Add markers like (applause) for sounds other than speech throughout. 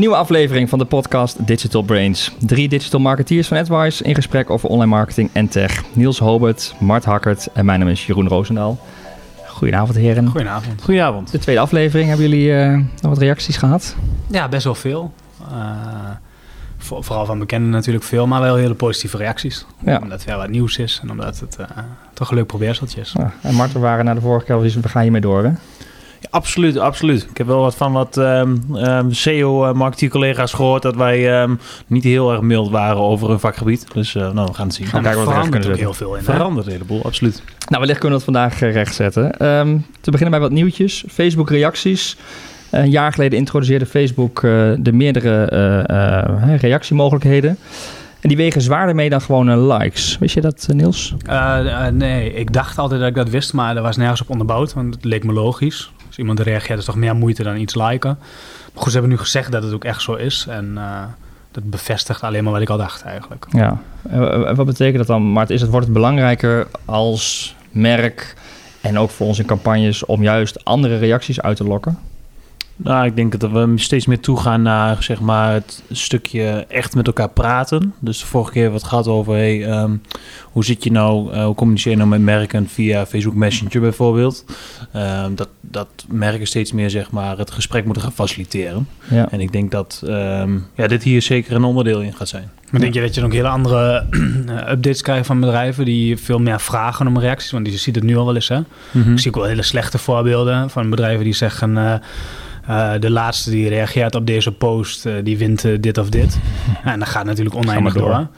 Nieuwe aflevering van de podcast Digital Brains. Drie digital marketeers van AdWise in gesprek over online marketing en tech. Niels Hobert, Mart Hakkert en mijn naam is Jeroen Roosendaal. Goedenavond heren. Goedenavond. Goedenavond. De tweede aflevering, hebben jullie eh, nog wat reacties gehad? Ja, best wel veel. Uh, voor, vooral van bekenden natuurlijk veel, maar wel hele positieve reacties. Ja. Omdat het wel wat nieuws is en omdat het uh, toch een leuk probeerseltje is. Ja. En Mart, we waren na de vorige keer al we gaan hiermee door hè? Ja, absoluut, absoluut. Ik heb wel wat van wat um, um, SEO-marketeer-collega's gehoord... dat wij um, niet heel erg mild waren over hun vakgebied. Dus uh, nou, we gaan het zien. Gaan kijken wat we kunnen ook heel veel in. Verandert een heleboel, absoluut. Nou, wellicht kunnen we dat vandaag uh, rechtzetten. te beginnen bij wat nieuwtjes. Facebook-reacties. Een jaar geleden introduceerde Facebook uh, de meerdere uh, reactiemogelijkheden. En die wegen zwaarder mee dan gewoon likes. Wist je dat, Niels? Uh, nee, ik dacht altijd dat ik dat wist, maar er was nergens op onderbouwd. Want het leek me logisch. Als iemand reageert, is toch meer moeite dan iets liken. Maar goed, ze hebben nu gezegd dat het ook echt zo is. En dat bevestigt alleen maar wat ik al dacht eigenlijk. Ja, wat betekent dat dan? Maar het is, het wordt het belangrijker als merk en ook voor ons in campagnes om juist andere reacties uit te lokken? Nou, ik denk dat we steeds meer toegaan naar zeg maar, het stukje echt met elkaar praten. Dus de vorige keer wat gehad over hey, um, hoe zit je nou, uh, hoe communiceer je nou met merken via Facebook Messenger bijvoorbeeld. Um, dat, dat merken steeds meer zeg maar, het gesprek moeten gaan faciliteren. Ja. En ik denk dat um, ja, dit hier zeker een onderdeel in gaat zijn. Maar denk je dat je nog hele andere (clears throat) updates krijgt van bedrijven die veel meer vragen om reacties? Want je ziet het nu al wel eens. Hè? Mm-hmm. Ik zie ook wel hele slechte voorbeelden van bedrijven die zeggen. Uh, uh, de laatste die reageert op deze post, uh, die wint uh, dit of dit. (laughs) En dan gaat natuurlijk oneindig door. door.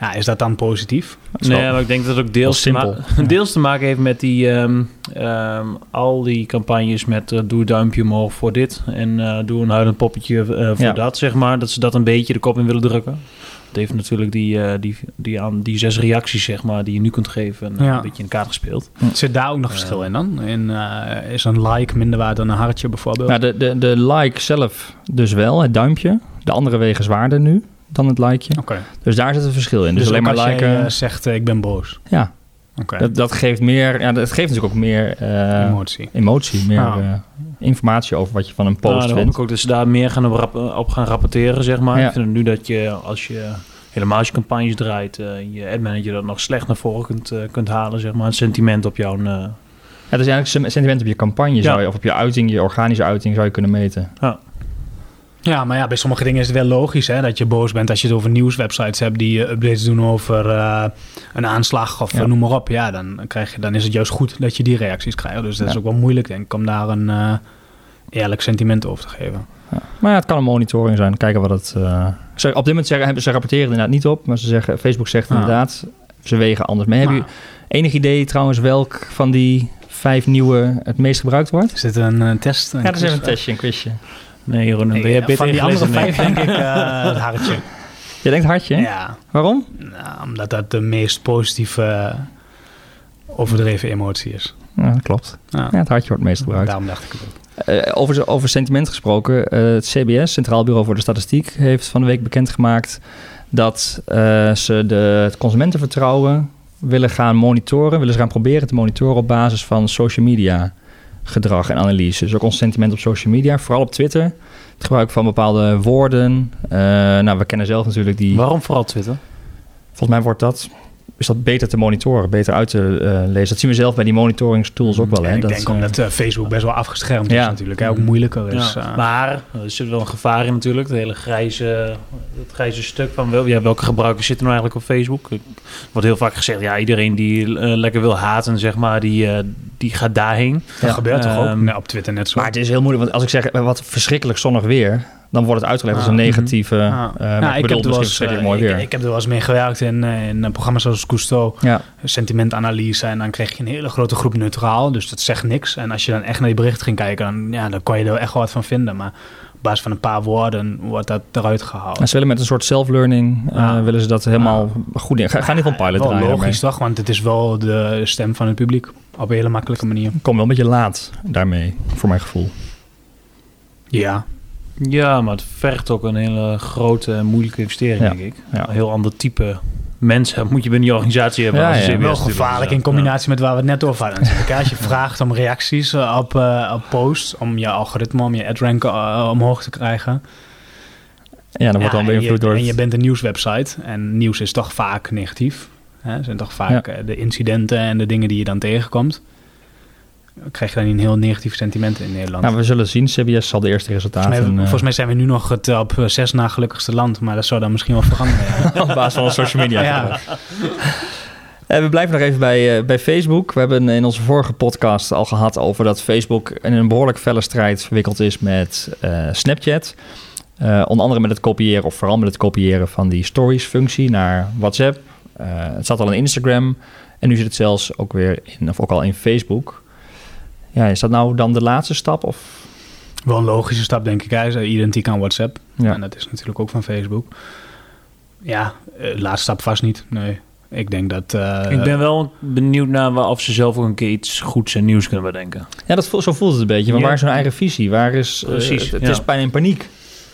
Ja, is dat dan positief? Nee, maar ik denk dat het ook deels, te, ma (laughs) deels te maken heeft met die, um, um, al die campagnes met uh, doe een duimpje omhoog voor dit en uh, doe een huilend poppetje uh, voor Ja. dat, zeg maar. Dat ze dat een beetje de kop in willen drukken. Het heeft natuurlijk die, uh, die, die, aan die zes reacties, zeg maar, die je nu kunt geven, Ja. een beetje in kaart gespeeld. Zit daar ook nog verschil in dan? In, uh, is een like minder waard dan een hartje bijvoorbeeld? Nou, de, de, de like zelf dus wel, het duimpje. De andere wegen zwaarder nu dan het likeje. Oké. Dus daar zit een verschil in. Dus, Dus, alleen maar als liken. jij uh, zegt uh, ik ben boos. ja, Oké. dat, dat geeft meer. Ja, dat geeft natuurlijk ook meer eh, Emotie. emotie, meer Ja. Eh, informatie over wat je van een post Nou, dan hoop vindt. ik ook dat ze daar meer gaan op, gaan rapporteren, zeg maar. Ja. Ik vind het nu dat je, als je helemaal als je campagnes draait, uh, je admanager dat nog slecht naar voren kunt, uh, kunt halen, zeg maar. Het sentiment op jouw... Uh, Ja, het is eigenlijk sem- sentiment op je campagne, zou je, of op je uiting, je organische uiting, zou je kunnen meten. Ja, maar ja, bij sommige dingen is het wel logisch hè, dat je boos bent als je het over nieuwswebsites hebt die uh, updates doen over uh, een aanslag of Ja. ja. noem maar op. Ja, dan, krijg je, dan is het juist goed dat je die reacties krijgt. Dus dat Ja. is ook wel moeilijk, denk ik, om daar een uh, eerlijk sentiment over te geven. Ja. Maar ja, het kan een monitoring zijn. Kijken wat het. eh, ze, op dit moment zeggen, ze rapporteren inderdaad niet op, maar ze zeggen, Facebook zegt Ja. inderdaad, ze wegen anders mee. Heb je Maar enig idee trouwens welk van die vijf nieuwe het meest gebruikt wordt? is dit een test? Een Ja, dat is even een testje, een quizje. Nee, Jeroen, Nee, ben je van die andere vijf denk ik uh, het hartje. (laughs) Je denkt hartje? Ja, Waarom? nou, omdat dat de meest positieve overdreven emotie is. Ja, dat klopt. Ja. Ja, het hartje wordt het meest gebruikt. Daarom dacht ik het ook. Eh, over, over sentiment gesproken, eh, het CBS, Centraal Bureau voor de Statistiek, heeft van de week bekendgemaakt dat eh, ze de, het consumentenvertrouwen willen gaan monitoren, willen ze gaan proberen te monitoren op basis van social media gedrag en analyse. Dus ook ons sentiment op social media, vooral op Twitter. Het gebruik van bepaalde woorden. Eh, nou, we kennen zelf natuurlijk die. Waarom vooral Twitter? Volgens mij wordt dat, is dat beter te monitoren, beter uit te uh, lezen. Dat zien we zelf bij die monitoringstools ook wel. Hè? ik dat, denk omdat uh, Facebook best wel afgeschermd Ja. is natuurlijk. Hè? Ook moeilijker is. Ja. uh, Maar er zit wel een gevaar in natuurlijk. Het hele grijze, het grijze stuk van wel, ja, welke gebruikers zitten nou eigenlijk op Facebook. Er wordt heel vaak gezegd, ja, iedereen die uh, lekker wil haten, zeg maar, die, uh, die gaat daarheen. dat Ja. gebeurt toch ook Ehm, nee, op Twitter net zo. Maar het is heel moeilijk, want als ik zeg eh, wat verschrikkelijk zonnig weer, dan wordt het uitgelegd als Ah, een negatieve. Ja. Uh, Ja, maar ik bedoel, ik, heb er uh, mooi ik, weer. ik heb er wel eens mee gewerkt in, uh, in programma's zoals Cousteau, ja, sentimentanalyse. En dan kreeg je een hele grote groep neutraal, dus dat zegt niks. En als je dan echt naar die berichten ging kijken, dan, ja, dan kon je er echt wel wat van vinden. Maar op basis van een paar woorden wordt dat eruit gehaald. en ze willen met een soort self-learning, uh, Ja. willen ze dat helemaal goed in. Ga, ga niet van pilot wel draaien. logisch toch, want het is wel de stem van het publiek. Op een hele makkelijke manier. Ik kom wel een beetje laat daarmee, voor mijn gevoel. Ja, Ja, maar het vergt ook een hele grote en moeilijke investering, Ja. denk ik. Ja. Een heel ander type mensen moet je binnen die organisatie hebben. Ja, als ja. wel gevaarlijk in ja. combinatie met waar we het net over hadden. Als je vraagt om reacties eh, op, eh, op posts, om je algoritme, om je ad rank eh, omhoog te krijgen. Ja, dan wordt Ja, dan en je- beïnvloed door... En je bent een nieuwswebsite en nieuws is toch vaak negatief. Hè? zijn toch vaak de incidenten en de dingen die je dan tegenkomt. Krijg je dan niet een heel negatief sentiment in Nederland. Nou, we zullen zien. CBS zal de eerste resultaten... volgens, mij, eh, volgens mij zijn we nu nog het op eh, zes na gelukkigste land, maar dat zou dan misschien wel veranderen. (laughs) ja. op basis van social media. Ja. Eh, we blijven nog even bij, eh, bij Facebook. We hebben in onze vorige podcast al gehad over dat Facebook in een behoorlijk felle strijd verwikkeld is met eh, Snapchat. Eh, onder andere met het kopiëren, of vooral met het kopiëren van die stories-functie naar WhatsApp. Eh, het zat al in Instagram en nu zit het zelfs ook weer in, of ook al in Facebook. Ja, is dat nou dan de laatste stap? Of? Wel een logische stap, denk ik. Hij is identiek aan WhatsApp. Ja. En dat is natuurlijk ook van Facebook. Ja, eh, laatste stap vast niet. Nee. Ik denk dat... eh, ik ben wel benieuwd naar of ze zelf ook een keer iets goeds en nieuws kunnen bedenken. Ja, dat, voelt- zo voelt het een beetje. Maar Ja. waar is hun eigen visie? Waar is, eh, Precies, het, het ja. is bijna in paniek.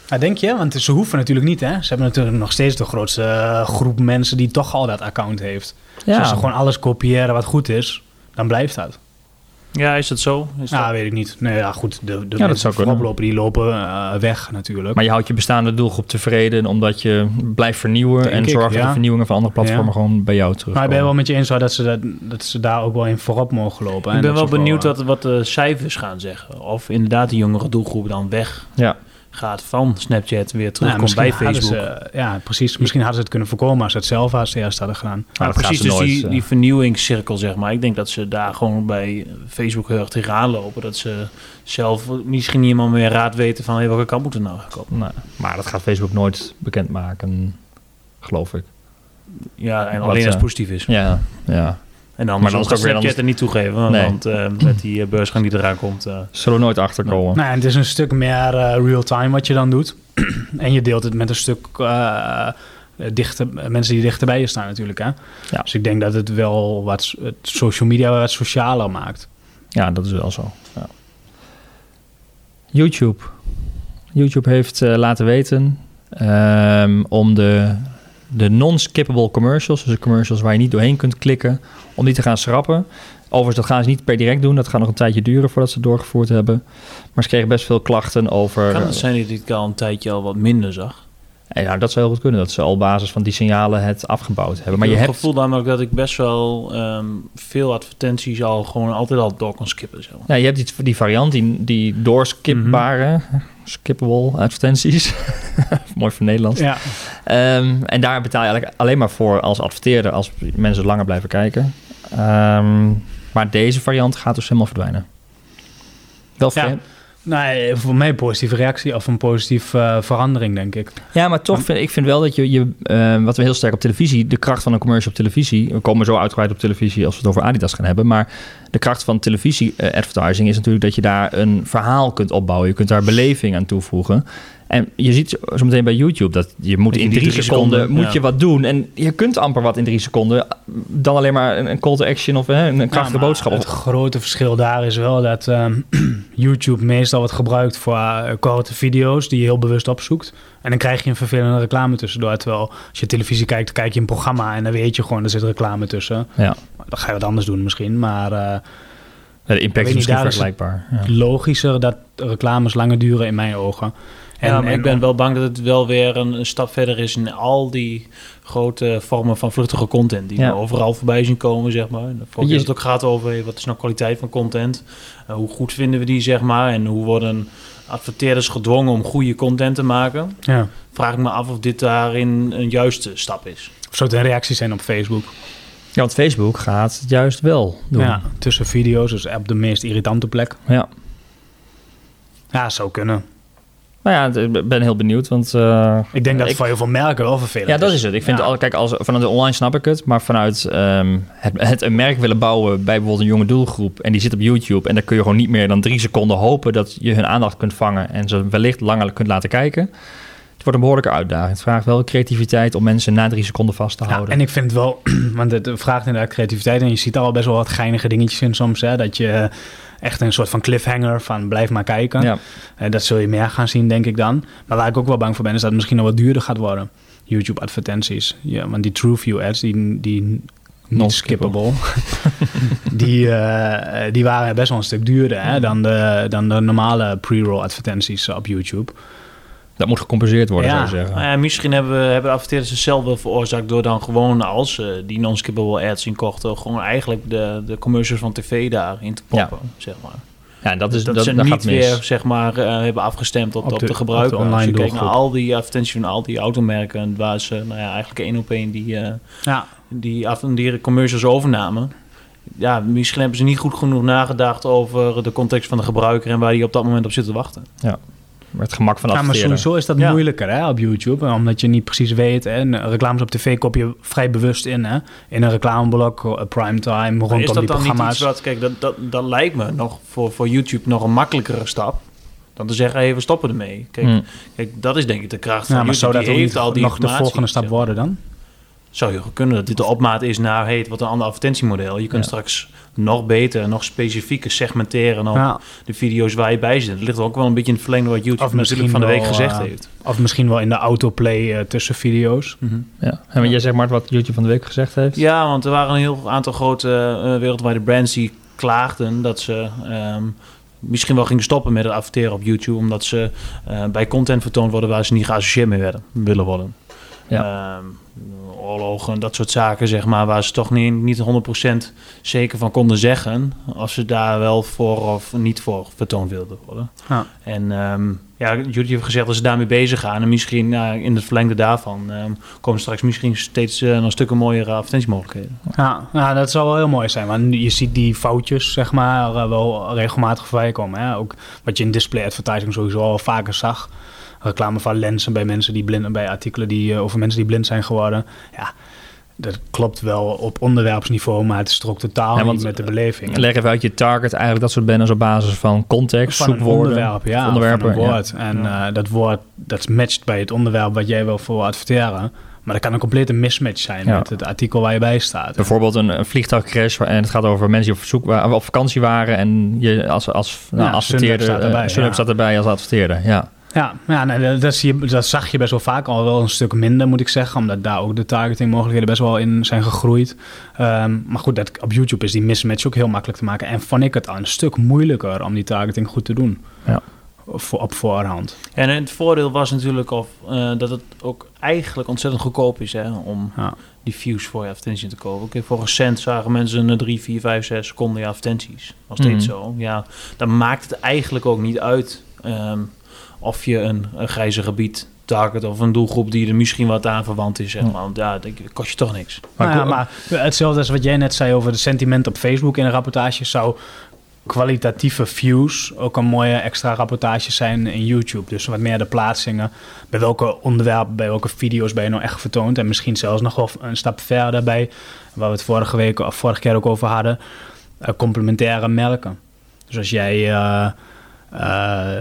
Ja, denk je? Want ze hoeven natuurlijk niet, hè? Ze hebben natuurlijk nog steeds de grootste eh, groep mensen die toch al dat account heeft. Dus als ze gewoon alles kopiëren wat goed is, dan blijft dat. Ja, is dat zo? Is Ja, dat- weet ik niet. Nee, ja, goed. De, de dat mensen zou die kunnen. voorop lopen, die lopen eh, weg natuurlijk. Maar je houdt je bestaande doelgroep tevreden omdat je blijft vernieuwen Denk en zorgt dat ja. de vernieuwingen van andere platformen Ja. gewoon bij jou terugkomen. maar ik ben wel met je eens dat ze, dat, dat ze daar ook wel in voorop mogen lopen. ik En ben wel benieuwd wat, wat de cijfers gaan zeggen. Of inderdaad de jongere doelgroep dan weg Ja, gaat van Snapchat weer nou, terugkomt misschien bij Facebook. Ze, ja, precies. Misschien hadden ze het kunnen voorkomen als ze het zelf als eerst hadden gedaan. Nou, dat precies, dus nooit, die, eh. die vernieuwingscirkel, zeg maar. Ik denk dat ze daar gewoon bij Facebook heel erg tegenaan lopen. Dat ze zelf misschien niet helemaal meer raad weten van... Hey, welke kant moeten we nou gaan kopen? nou, maar dat gaat Facebook nooit bekendmaken, geloof ik. Ja, en Wat, alleen als het eh, positief is. Ja, ja. En dan maar weer Snapchat anders- er niet toegeven. Nee. Want eh, met die eh, beursgang die eraan komt... eh, Zullen we nooit achterkomen. Nou, en het is een stuk meer real-time wat je dan doet. (clears throat) en je deelt het met een stuk eh, dichter, mensen die dichterbij je staan natuurlijk. Hè? Ja. Dus ik denk dat het wel wat het social media wat socialer maakt. Ja, dat is wel zo. Ja. YouTube. YouTube heeft laten weten ehm, om de, de non-skippable commercials, dus de commercials waar je niet doorheen kunt klikken, om die te gaan schrappen. Overigens, dat gaan ze niet per direct doen. Dat gaat nog een tijdje duren voordat ze het doorgevoerd hebben. Maar ze kregen best veel klachten over... kan het zijn dat ik al een tijdje al wat minder zag? En ja, dat zou heel goed kunnen, dat ze al op basis van die signalen het afgebouwd hebben. Maar ik je heb hebt... het gevoel namelijk dat ik best wel ehm, veel advertenties al gewoon altijd al door kan skippen. Ja, je hebt die, die variant, die, die doorskipbare, skippable advertenties. (laughs) Mooi voor Nederlands. Ja. Ehm, en daar betaal je eigenlijk alleen maar voor als adverteerder, als mensen langer blijven kijken. Ehm, maar deze variant gaat dus helemaal verdwijnen. Wel Ja. Nee, voor mij een positieve reactie of een positieve eh, verandering, denk ik. Ja, maar toch vind ik vind wel dat je, je eh, wat we heel sterk op televisie, de kracht van een commercial op televisie, we komen zo uitgebreid op televisie als we het over Adidas gaan hebben, maar de kracht van televisie eh, advertising is natuurlijk dat je daar een verhaal kunt opbouwen, je kunt daar beleving aan toevoegen. En je ziet zo meteen bij YouTube dat je moet in drie drie seconden, seconden, moet ja. je wat doen en je kunt amper wat in drie seconden dan alleen maar een, call to action of hè, een krachtige Ja, boodschap. Het grote verschil daar is wel dat ehm, (clears throat) YouTube meestal wordt gebruikt voor eh, korte video's die je heel bewust opzoekt. En dan krijg je een vervelende reclame tussendoor. Terwijl als je televisie kijkt, kijk je een programma en dan weet je gewoon, er zit reclame tussen. Ja, Dan ga je wat anders doen misschien, maar eh, de impact is niet, misschien daar is het- vergelijkbaar. Ja. logischer dat reclames langer duren in mijn ogen. En, ja, ik ben wel bang dat het wel weer een, een stap verder is in al die grote vormen van vluchtige content die Ja. we overal voorbij zien komen, zeg maar. En Je- is het ook gaat over wat is nou kwaliteit van content, Eh, hoe goed vinden we die, zeg maar, en hoe worden adverteerders gedwongen om goede content te maken. ja. Vraag ik me af of dit daarin een juiste stap is. Of zou het een reactie zijn op Facebook? ja, want Facebook gaat het juist wel doen. Ja, tussen video's, dus op de meest irritante plek. ja. Ja, zou kunnen. Nou ja, ik ben heel benieuwd, want... eh, Ik denk dat het ik- voor heel veel merken wel vervelend Ja, dat is het. Ik vind, Ja. al, kijk, als, vanuit de online snap ik het, maar vanuit ehm, het, het een merk willen bouwen bij bijvoorbeeld een jonge doelgroep en die zit op YouTube en daar kun je gewoon niet meer dan drie seconden hopen dat je hun aandacht kunt vangen en ze wellicht langer kunt laten kijken. Het wordt een behoorlijke uitdaging. Het vraagt wel creativiteit om mensen na drie seconden vast te Ja, houden. en ik vind wel, (clears throat) want het vraagt inderdaad creativiteit. En je ziet al best wel wat geinige dingetjes in soms. Hè, dat je echt een soort van cliffhanger van blijf maar kijken. ja. En dat zul je meer gaan zien, denk ik dan. Maar waar ik ook wel bang voor ben, is dat het misschien nog wat duurder gaat worden. YouTube advertenties. Ja, want die TrueView ads, die, die niet Non-skippable. skippable, (laughs) die, eh, die waren best wel een stuk duurder hè, dan, de, dan de normale pre-roll advertenties op YouTube. Dat moet gecompenseerd worden, Ja. zou je zeggen. Nou ja, misschien hebben, we- hebben adverteerders het zelf wel veroorzaakt door dan gewoon als ze die non-skippable ads inkochten, gewoon eigenlijk de, de commercials van tv daarin te poppen, zeg maar. Ja, en dat is dat, dat, ze dat niet gaat mis. weer zeg maar eh, hebben afgestemd op, Op op, de- de, op de gebruiker. online Als je kijkt naar al die advertenties van al die automerken waar ze nou ja, eigenlijk één op één die, eh, Ja, die, af, die commercials overnamen. Ja, misschien hebben ze niet goed genoeg nagedacht over de context van de gebruiker en waar die op dat moment op zit te wachten. Met het gemak van Ja, maar adverteren. sowieso is dat Ja. moeilijker hè, op YouTube. Omdat je niet precies weet. Hè. En Reclames op tv kop je vrij bewust in. Hè. In een reclameblok, eh, primetime, rondom is dat die dan niet iets wat, kijk, dat, dat, dat lijkt me nog voor, voor YouTube nog een makkelijkere stap. Dan te zeggen, hey, we stoppen ermee. Kijk, Hmm. kijk, dat is denk ik de kracht van ja, maar YouTube. zou dat die heeft al die nog de volgende stap worden dan? Zou je goed kunnen dat dit de opmaat is naar, hey, het wordt een ander advertentiemodel. Je kunt Ja. straks nog beter, nog specifieker segmenteren op Ja, de video's waar je bij zit. Het ligt ook wel een beetje in het verlengde wat YouTube Of natuurlijk misschien van de week wel, gezegd eh, heeft. of misschien wel in de autoplay eh, tussen video's. Mhm. Ja. En wat jij zegt, Mart, wat YouTube van de week gezegd heeft? Ja, want er waren een heel aantal grote eh, wereldwijde brands die klaagden dat ze ehm, misschien wel gingen stoppen met het adverteren op YouTube, omdat ze eh, bij content vertoond worden waar ze niet geassocieerd mee werden, willen worden. Ja. Ehm, oorlogen, dat soort zaken, zeg maar, waar ze toch niet, niet 100% zeker van konden zeggen of ze daar wel voor of niet voor vertoond wilden worden. Ja. En ehm, ja, jullie hebben gezegd dat ze daarmee bezig gaan. En misschien nou, in het verlengde daarvan ehm, komen straks misschien steeds eh, nog stukken mooiere advertentiemogelijkheden. Ja, nou, dat zou wel heel mooi zijn. Want je ziet die foutjes, zeg maar, eh, wel regelmatig voorbij komen. Hè? Ook wat je in display advertising sowieso al vaker zag. Reclame van lenzen bij mensen die blind bij artikelen die eh, over mensen die blind zijn geworden. Ja, dat klopt wel op onderwerpsniveau, maar het is ook totaal Ja, want- niet met de beleving. Leg even uit je target, eigenlijk dat soort banners op basis van context, van zoekwoorden. onderwerp, ja, onderwerpen, ja. woord. En eh, dat woord, dat matcht bij het onderwerp wat jij wil voor adverteren. Maar dat kan een complete mismatch zijn Ja. met het artikel waar je bij staat. Bijvoorbeeld een, een vliegtuigcrash en het gaat over mensen die op, zoek, op vakantie waren en je als, als nou, adverteerde, Sunweb staat erbij, eh, Sunweb ja. staat erbij als adverteerde. Ja. Ja, ja nee, dat, dat, zie je, dat zag je best wel vaak al wel een stuk minder, moet ik zeggen. Omdat daar ook de targetingmogelijkheden best wel in zijn gegroeid. Ehm, maar goed, dat, op YouTube is die mismatch ook heel makkelijk te maken. En vond ik het al een stuk moeilijker om die targeting goed te doen. Ja. Voor, op voorhand. En het voordeel was natuurlijk of, eh, dat het ook eigenlijk ontzettend goedkoop is hè, om Ja. die views voor je advertentie te kopen. Kijk, voor een cent zagen mensen een 3, 4, 5, 6 seconden je advertenties. Nog steeds Mhm. zo. Ja, dan maakt het eigenlijk ook niet uit ehm, of je een, een grijze gebied target of een doelgroep die er misschien wat aan verwant is. Zeg maar. Want ja, dat kost je toch niks. Maar Maar, ko- maar hetzelfde als wat jij net zei over de sentiment op Facebook in een rapportage zou kwalitatieve views ook een mooie extra rapportage zijn in YouTube. Dus wat meer de plaatsingen. Bij welke onderwerpen, bij welke video's ben je nou echt vertoond. En misschien zelfs nog wel een stap verder bij, waar we het vorige week of vorige keer ook over hadden, eh, complementaire merken. Dus als jij, eh, eh,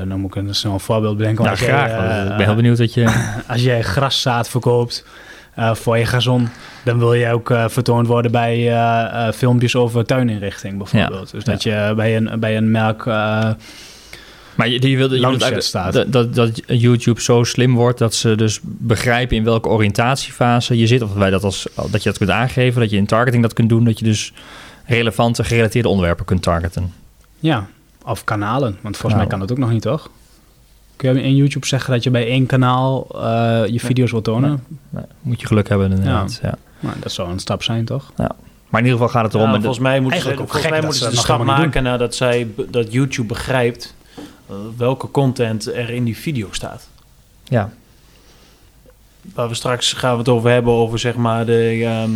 eh, nou moet ik een snel voorbeeld bedenken. Nou, als jij, graag. eh, ik ben heel benieuwd dat je... (laughs) als jij graszaad verkoopt eh, voor je gazon, dan wil je ook eh, vertoond worden bij eh, eh, filmpjes over tuininrichting bijvoorbeeld. dus dat je bij een, bij een merk. eh, Maar je, je wilde, je staat. dat, dat, dat YouTube zo slim wordt dat ze dus begrijpen in welke oriëntatiefase je zit. Of wij dat als, dat je dat kunt aangeven, dat je in targeting dat kunt doen. Dat je dus relevante, gerelateerde onderwerpen kunt targeten. ja, of kanalen. Want volgens Nou. mij kan dat ook nog niet, toch? Kun je in YouTube zeggen dat je bij één kanaal eh, je video's wil tonen? Nee, moet je geluk hebben inderdaad. Ja. Nou, dat zou een stap zijn, toch? Maar in ieder geval gaat het erom... Ja, en volgens mij moeten ze, volgens mij moeten ze ze de stap maken nadat, zij, dat YouTube begrijpt eh, welke content er in die video staat. ja. Waar we straks gaan we het over hebben, over zeg maar de ehm,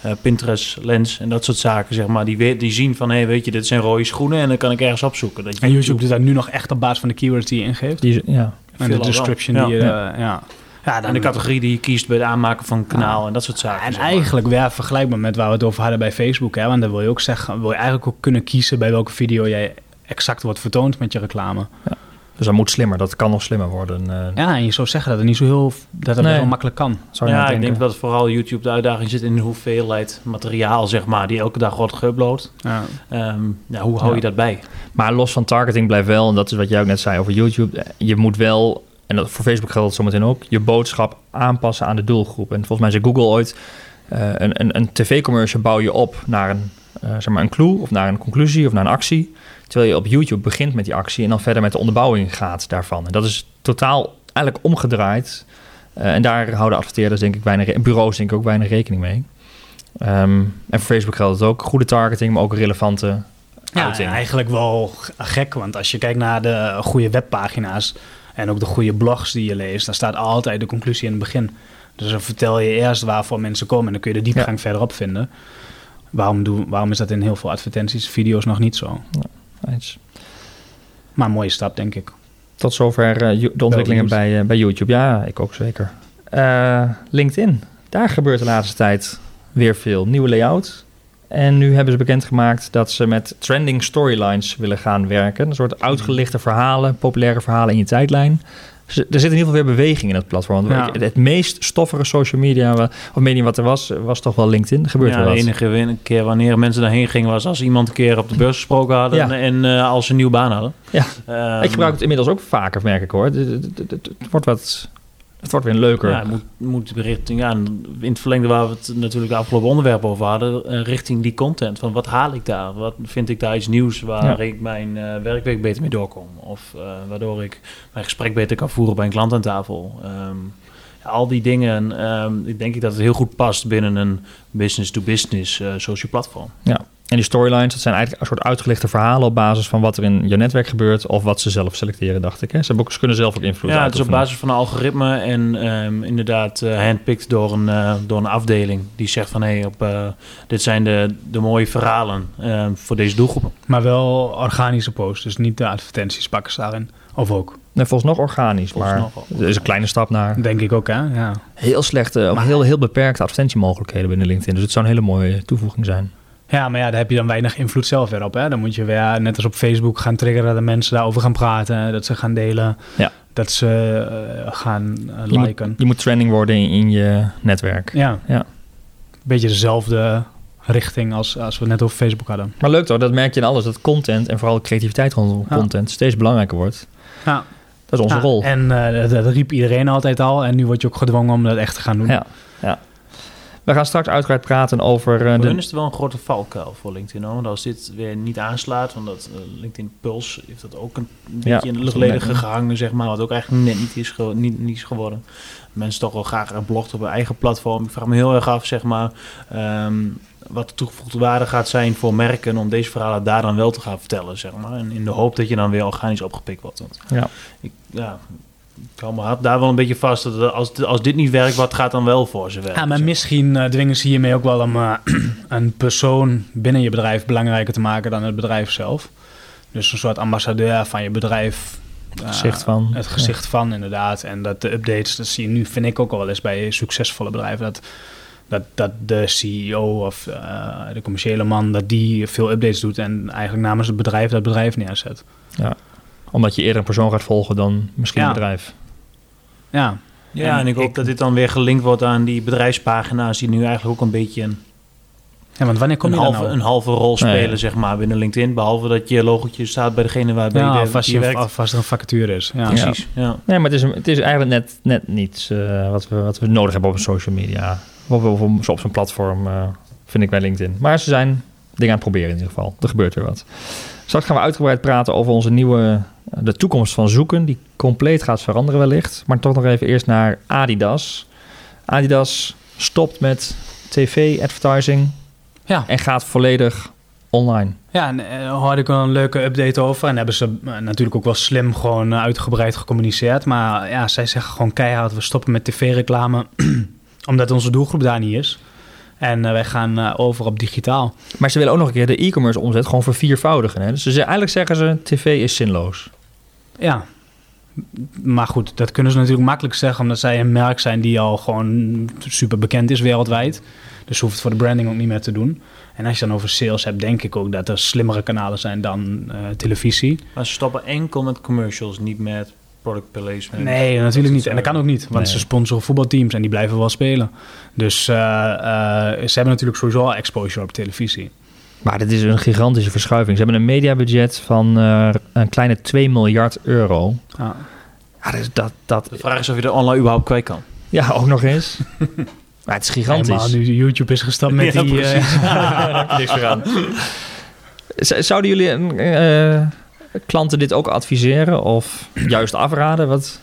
eh, Pinterest lens en dat soort zaken. Zeg maar, die, weet, die zien van, hé, hey, weet je, dit zijn rode schoenen en dan kan ik ergens opzoeken. Dat En YouTube doet dat nu nog echt op basis van de keywords die je ingeeft. Die, ja. en de description Ja. die je... Ja. eh, ja. Ja, En de categorie die je kiest bij het aanmaken van een kanaal en dat soort zaken. En eigenlijk weer vergelijkbaar met waar we het over hadden bij Facebook. Hè? Want dan wil je ook zeggen, wil je eigenlijk ook kunnen kiezen bij welke video jij exact wordt vertoond met je reclame. Dus dat moet slimmer. Dat kan nog slimmer worden. eh, Ja, en je zou zeggen dat het niet zo heel, dat het Nee. heel makkelijk kan. zou je ja, nou ik denk dat vooral YouTube de uitdaging zit in de hoeveelheid materiaal, zeg maar, die elke dag wordt geüpload. Ja. Ehm, ja, hoe hou je dat bij? Maar los van targeting blijft wel, en dat is wat jij ook net zei over YouTube, je moet wel, en dat voor Facebook geldt het zometeen ook, je boodschap aanpassen aan de doelgroep. En volgens mij zei Google ooit, eh, een, een, een tv-commercial bouw je op naar een, eh, zeg maar een clue of naar een conclusie of naar een actie. Terwijl je op YouTube begint met die actie en dan verder met de onderbouwing gaat daarvan. En dat is totaal eigenlijk omgedraaid. Eh, en daar houden adverteerders denk ik weinig, bureaus denk ik ook weinig rekening mee. Ehm, en voor Facebook geldt het ook. Goede targeting, maar ook relevante Ja, outing. eigenlijk wel gek, want als je kijkt naar de goede webpagina's en ook de goede blogs die je leest, dan staat altijd de conclusie in het begin. Dus dan vertel je eerst waarvoor mensen komen en dan kun je de diepgang verderop vinden. Waarom, doen, waarom is dat in heel veel advertenties, video's nog niet zo? Eens. Maar een mooie stap, denk ik. Tot zover eh, de ontwikkelingen bij, eh, bij YouTube. Ja, ik ook zeker. Eh, LinkedIn. Daar gebeurt de laatste tijd weer veel. Nieuwe layout. En nu hebben ze bekendgemaakt dat ze met trending storylines willen gaan werken. Een soort uitgelichte verhalen, populaire verhalen in je tijdlijn. Er zit in ieder geval weer beweging in het platform. Ja. Het, het meest stoffige social media of medium wat er was, was toch wel LinkedIn. Gebeurt ja, er de wat. enige win- keer wanneer mensen daarheen gingen was als iemand een keer op de beurs gesproken hadden Ja. en eh, als ze een nieuwe baan hadden. Ja. Ehm, ik gebruik het inmiddels ook vaker, merk ik hoor. Het wordt wat... Het wordt weer leuker. Ja, moet, moet richting, ja, in het verlengde waar we het natuurlijk de afgelopen onderwerp over hadden, eh, richting die content. Van wat haal ik daar? Wat vind ik daar iets nieuws waar ik mijn eh, werkweek beter mee doorkom? Of eh, waardoor ik mijn gesprek beter kan voeren bij een klant aan tafel? Ehm, ja, al die dingen, ehm, ik denk ik dat het heel goed past binnen een business-to-business social platform. En die storylines, dat zijn eigenlijk een soort uitgelichte verhalen op basis van wat er in je netwerk gebeurt of wat ze zelf selecteren, dacht ik. Hè? Ze, hebben ook, ze kunnen zelf ook invloed Ja, het is op basis van een algoritme en ehm, inderdaad eh handpicked door een, eh, door een afdeling die zegt van hé, hey, op eh, dit zijn de, de mooie verhalen ehm, voor deze doelgroepen. Maar wel organische posts, dus niet de advertenties pakken ze daarin. Of ook, Nee, volgens nog organisch, Volgens maar nog er is een kleine stap naar denk ik ook, hè? Ja. heel slechte, Maar- heel, heel beperkte advertentiemogelijkheden binnen LinkedIn. Dus het zou een hele mooie toevoeging zijn. Ja, maar ja, daar heb je dan weinig invloed zelf weer op. Hè? Dan moet je weer, net als op Facebook, gaan triggeren dat mensen daarover gaan praten. Dat ze gaan delen. Ja. Dat ze eh, gaan eh, Je moet, liken. je moet trending worden in, in je netwerk. Ja. Ja. Beetje dezelfde richting als, als we net over Facebook hadden. Maar leuk toch, dat merk je in alles, dat content en vooral creativiteit rondom Ja. content steeds belangrijker wordt. Ja. Dat is onze Ja, rol. En eh, dat, dat riep iedereen altijd al. En nu word je ook gedwongen om dat echt te gaan doen. Ja, ja. We gaan straks uitgebreid praten over Voor de, is het wel een grote valkuil voor LinkedIn. Hoor. Want als dit weer niet aanslaat, want dat eh, LinkedIn Pulse heeft dat ook een beetje in de luchtledige gehangen, zeg maar. Wat ook eigenlijk net niet is, niet, niet is geworden. Mensen toch wel graag een blog op hun eigen platform. Ik vraag me heel erg af, zeg maar, ehm, wat de toegevoegde waarde gaat zijn voor merken om deze verhalen daar dan wel te gaan vertellen, zeg maar. En in de hoop dat je dan weer organisch opgepikt wordt. Want Ja. ik, ja, ik hard daar wel een beetje vast. Dat als, als dit niet werkt, wat gaat dan wel voor ze werken? Ja, maar misschien eh, dwingen ze hiermee ook wel om eh, (clears throat) een persoon binnen je bedrijf belangrijker te maken dan het bedrijf zelf. Dus een soort ambassadeur van je bedrijf. eh, gezicht van. Het gezicht van, inderdaad. En dat de updates, dat zie je nu, vind ik ook al wel eens bij succesvolle bedrijven. Dat, dat, dat de CEO of eh, de commerciële man, dat die veel updates doet en eigenlijk namens het bedrijf dat bedrijf neerzet. Omdat je eerder een persoon gaat volgen dan misschien Ja. een bedrijf. Ja, Ja, en, En ik hoop ik- dat dit dan weer gelinkt wordt aan die bedrijfspagina's die nu eigenlijk ook een beetje een, ja want wanneer kom een, je dan halve, nou? een halve rol spelen, Nee. zeg maar, binnen LinkedIn. Behalve dat je logotje staat bij degene waarbij Ja, je, of als, je werkt. of als er een vacature is. Ja. Precies, ja. Nee, maar het is, het is eigenlijk net, net niets eh, wat, we, wat we nodig hebben op een social media. Of op, op, op zo'n platform, eh, vind ik bij LinkedIn. Maar ze zijn dingen aan het proberen in ieder geval. Er gebeurt weer wat. Straks gaan we uitgebreid praten over onze nieuwe, eh, de toekomst van zoeken. Die compleet gaat veranderen wellicht. Maar toch nog even eerst naar Adidas. Adidas stopt met tv-advertising Ja. en gaat volledig online. Ja, en eh, hoorde ik een leuke update over. En hebben ze eh, natuurlijk ook wel slim gewoon uitgebreid gecommuniceerd. Maar ja, zij zeggen gewoon keihard, we stoppen met tv-reclame. (clears throat) omdat onze doelgroep daar niet is. En eh, wij gaan eh, over op digitaal. Maar ze willen ook nog een keer de e-commerce omzet gewoon verviervoudigen. Hè? Dus ze, eigenlijk zeggen ze, tv is zinloos. Ja. Maar goed, dat kunnen ze natuurlijk makkelijk zeggen... omdat zij een merk zijn die al gewoon super bekend is wereldwijd. Dus hoeft het voor de branding ook niet meer te doen. En als je dan over sales hebt, denk ik ook dat er slimmere kanalen zijn dan eh, televisie. Maar ze stoppen enkel met commercials, niet met product placement. Nee, natuurlijk niet. En dat kan ook niet, want Nee. ze sponsoren voetbalteams en die blijven wel spelen. Dus eh, eh, ze hebben natuurlijk sowieso al exposure op televisie. Maar dit is een gigantische verschuiving. Ze hebben een mediabudget van eh, een kleine 2 miljard euro. Ja. Ja, dus dat, dat, De vraag is of je er online überhaupt kwijt kan. ja ook nog eens. (laughs) maar het is gigantisch. Nu YouTube is gestapt met (laughs) Ja, die... eh, precies. (laughs) Daar heb je niks meer aan. Z- Zouden jullie eh, klanten dit ook adviseren of juist afraden? Wat?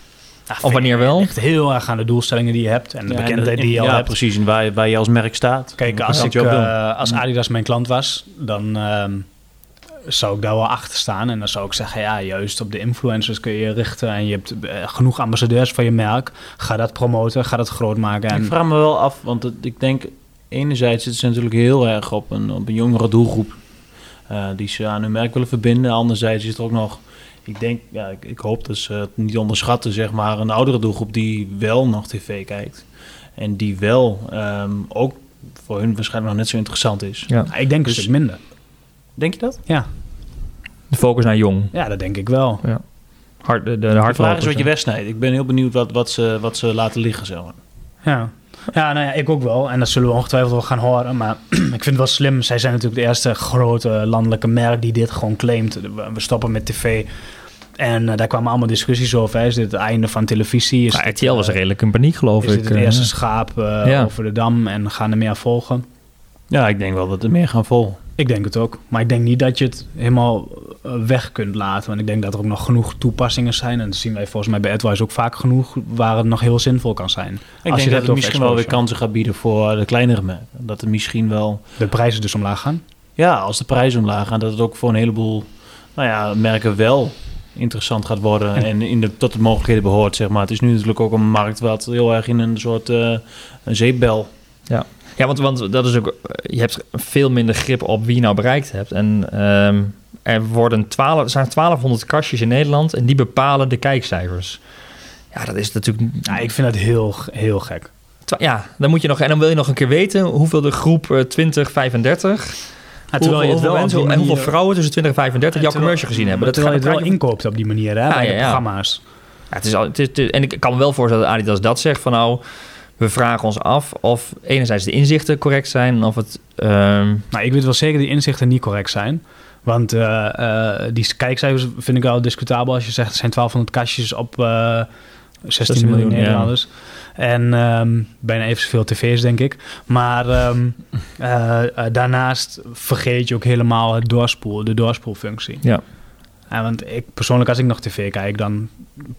Of wanneer wel? Echt heel erg aan de doelstellingen die je hebt en de Ja, bekendheid en- die je al ja, hebt. precies. En waar, waar je als merk staat. Kijk, als, ik, eh, als Adidas mijn klant was, dan ehm, zou ik daar wel achter staan. En dan zou ik zeggen, ja, juist op de influencers kun je je richten. En je hebt eh, genoeg ambassadeurs van je merk. Ga dat promoten, ga dat groot maken. En Ik vraag me wel af, want het- ik denk enerzijds zitten ze natuurlijk heel erg op een, op een jongere doelgroep eh, die ze aan hun merk willen verbinden. Anderzijds is er ook nog, ik denk, ja, ik, ik hoop dat ze het niet onderschatten, zeg maar, een oudere doelgroep die wel nog tv kijkt. En die wel ehm, ook voor hun waarschijnlijk nog net zo interessant is. Ja. Nou, ik denk Dus- een stuk minder. Denk je dat? Ja, De focus naar jong. ja, dat denk ik wel. Hard, de, de, de De vraag is wat je wegsnijdt. Ik ben heel benieuwd wat, wat, ze, wat ze laten liggen, maar. Ja. Ja, nou ja, ik ook wel. En dat zullen we ongetwijfeld wel gaan horen. Maar (clears throat) ik vind het wel slim. Zij zijn natuurlijk de eerste grote landelijke merk die dit gewoon claimt. We stoppen met tv. En eh, daar kwamen allemaal discussies over. hè. Is dit het einde van televisie? Is dit, RTL was eh, redelijk in paniek, geloof Is ik. dit het eh. eerste schaap Ja. over de dam en gaan er meer volgen? Ja, ik denk wel dat er meer gaan volgen. Ik denk het ook. Maar ik denk niet dat je het helemaal eh, weg kunt laten. Want ik denk dat er ook nog genoeg toepassingen zijn. En dat zien wij volgens mij bij AdWise ook vaak genoeg... waar het nog heel zinvol kan zijn. Ik Als denk dat het misschien wel weer kansen gaat bieden voor de kleinere merken. Dat er misschien wel, De prijzen dus omlaag gaan. ja, als de prijzen omlaag gaan, dat het ook voor een heleboel nou ja, merken wel interessant gaat worden en in de, tot de mogelijkheden behoort, zeg maar. Het is nu natuurlijk ook een markt wat heel erg in een soort eh, een zeepbel. Ja, want, want dat is ook, eh, je hebt veel minder grip op wie je nou bereikt hebt. En ehm, er, worden 12, er zijn 1200 kastjes in Nederland en die bepalen de kijkcijfers. Ja, dat is natuurlijk. Ja, ik vind dat heel, heel gek. Ja, dan moet je nog. En dan wil je nog een keer weten hoeveel de groep eh, 20, 35. Ja, hoeveel, je het wel mensen en hoeveel vrouwen tussen 20 en 35 jouw terwijl- commercial gezien hebben. Dat terwijl je het wel je- inkoopt op die manier, hè, Ja, bij ja, de ja. programma's. Ja, het is al, het is, het is- en ik kan me wel voorstellen dat Adidas dat zegt van nou, we vragen ons af of enerzijds de inzichten correct zijn en of het. ehm, Nou, ik weet wel zeker dat die inzichten niet correct zijn. Want eh, eh, die kijkcijfers vind ik wel discutabel als je zegt... er zijn 1200 kastjes op eh 16, 16 miljoen ja. Nederlanders. En ehm, bijna even zoveel tv's, denk ik. Maar ehm, eh, eh, daarnaast vergeet je ook helemaal het doorspoel, de doorspoelfunctie. ja. Ja, want ik persoonlijk, als ik nog tv kijk, dan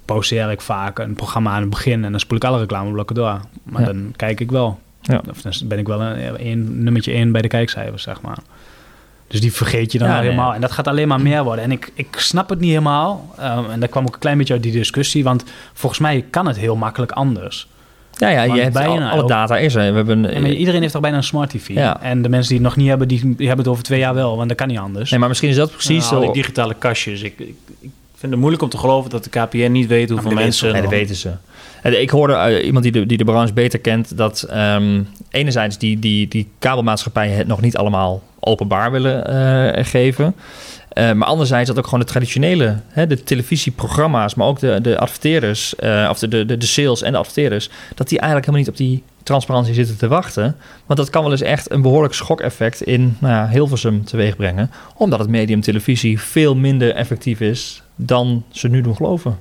pauzeer ik vaak een programma aan het begin en dan spoel ik alle reclameblokken door. Maar Ja. dan kijk ik wel. Ja. Of dan ben ik wel een, een nummertje één bij de kijkcijfers, zeg maar. Dus die vergeet je dan Ja, wel nee. helemaal. En dat gaat alleen maar meer worden. En ik, ik snap het niet helemaal. Um, en daar kwam ook een klein beetje uit die discussie. Want volgens mij kan het heel makkelijk anders. Ja, ja, je hebt al- bijna alle ook- data is er. We hebben, En iedereen heeft toch bijna een smart tv. Ja. En de mensen die het nog niet hebben, die, die hebben het over twee jaar wel. Want dat kan niet anders. nee, maar misschien is dat precies Nou, zo. die digitale kastjes. Ik, ik, ik vind het moeilijk om te geloven dat de KPN niet weet hoeveel mensen... Nee, dat weten ze. En Ik hoorde eh, iemand die de, die de branche beter kent dat ehm, enerzijds die, die, die kabelmaatschappijen het nog niet allemaal openbaar willen eh, geven. Eh, maar anderzijds dat ook gewoon de traditionele, hè, de televisieprogramma's, maar ook de, de adverteerders, eh, of de, de, de sales en de adverteerders, dat die eigenlijk helemaal niet op die transparantie zitten te wachten. Want dat kan wel eens echt een behoorlijk schokeffect in nou ja, Hilversum teweeg brengen. Omdat het medium televisie veel minder effectief is dan ze nu doen geloven.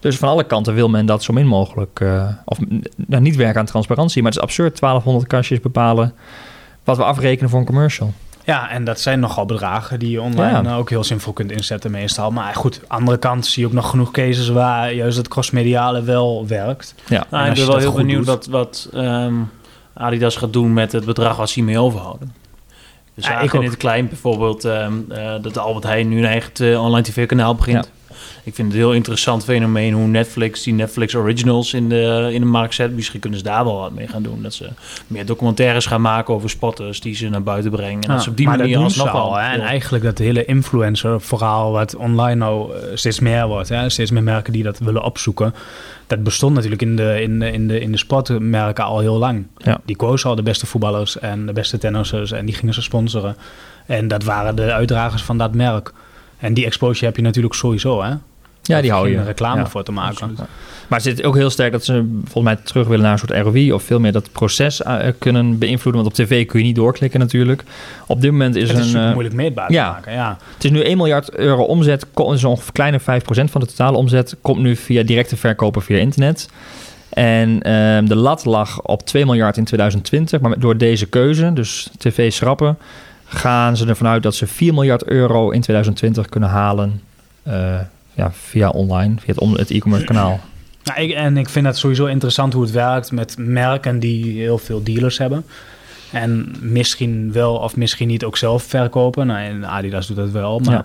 Dus van alle kanten wil men dat zo min mogelijk, eh, of n- nou, niet werken aan transparantie. Maar het is absurd, 1200 kastjes bepalen wat we afrekenen voor een commercial. Ja, en dat zijn nogal bedragen die je online Ja. ook heel zinvol kunt inzetten meestal. Maar goed, aan de andere kant zie je ook nog genoeg cases waar juist het crossmediale wel werkt. Ja, Nou, ik ben wel heel benieuwd doet- wat, wat ehm, Adidas gaat doen met het bedrag wat ze hiermee overhouden. We Ja, ik ook. in het klein bijvoorbeeld ehm, eh, dat Albert Heijn nu een eigen eh, online tv-kanaal begint. Ik vind het een heel interessant fenomeen hoe Netflix die Netflix Originals in de, in de markt zet. Misschien kunnen ze daar wel wat mee gaan doen. Dat ze meer documentaires gaan maken over spotters die ze naar buiten brengen. En dat ze op die manier alsnog al. Hè? En eigenlijk dat hele influencer verhaal wat online nou steeds meer wordt. Hè? Steeds meer merken die dat willen opzoeken. Dat bestond natuurlijk in de, in de, in de, in de sportmerken al heel lang. Ja. Die kozen al de beste voetballers en de beste tennissers en die gingen ze sponsoren. En dat waren de uitdragers van dat merk. En die exposure heb je natuurlijk sowieso, hè? ja die hou je. Reclame Ja, voor te maken. absoluut. Maar het zit ook heel sterk dat ze volgens mij terug willen naar een soort ROI... of veel meer dat proces eh, kunnen beïnvloeden. Want op tv kun je niet doorklikken natuurlijk. Op dit moment is Het is een... super eh, moeilijk meetbaar ja. te maken, ja. Het is nu 1 miljard euro omzet, zo'n kleine 5% van de totale omzet komt nu via directe verkopen via internet. En ehm, de lat lag op 2 miljard in 2020, maar door deze keuze, dus tv schrappen, gaan ze ervan uit dat ze 4 miljard euro in 2020 kunnen halen eh, ja, via online, via het om- het e-commerce kanaal. Nou, ik, en ik vind het sowieso interessant hoe het werkt met merken die heel veel dealers hebben. En misschien wel of misschien niet ook zelf verkopen. Nou, en Adidas doet dat wel, maar Ja.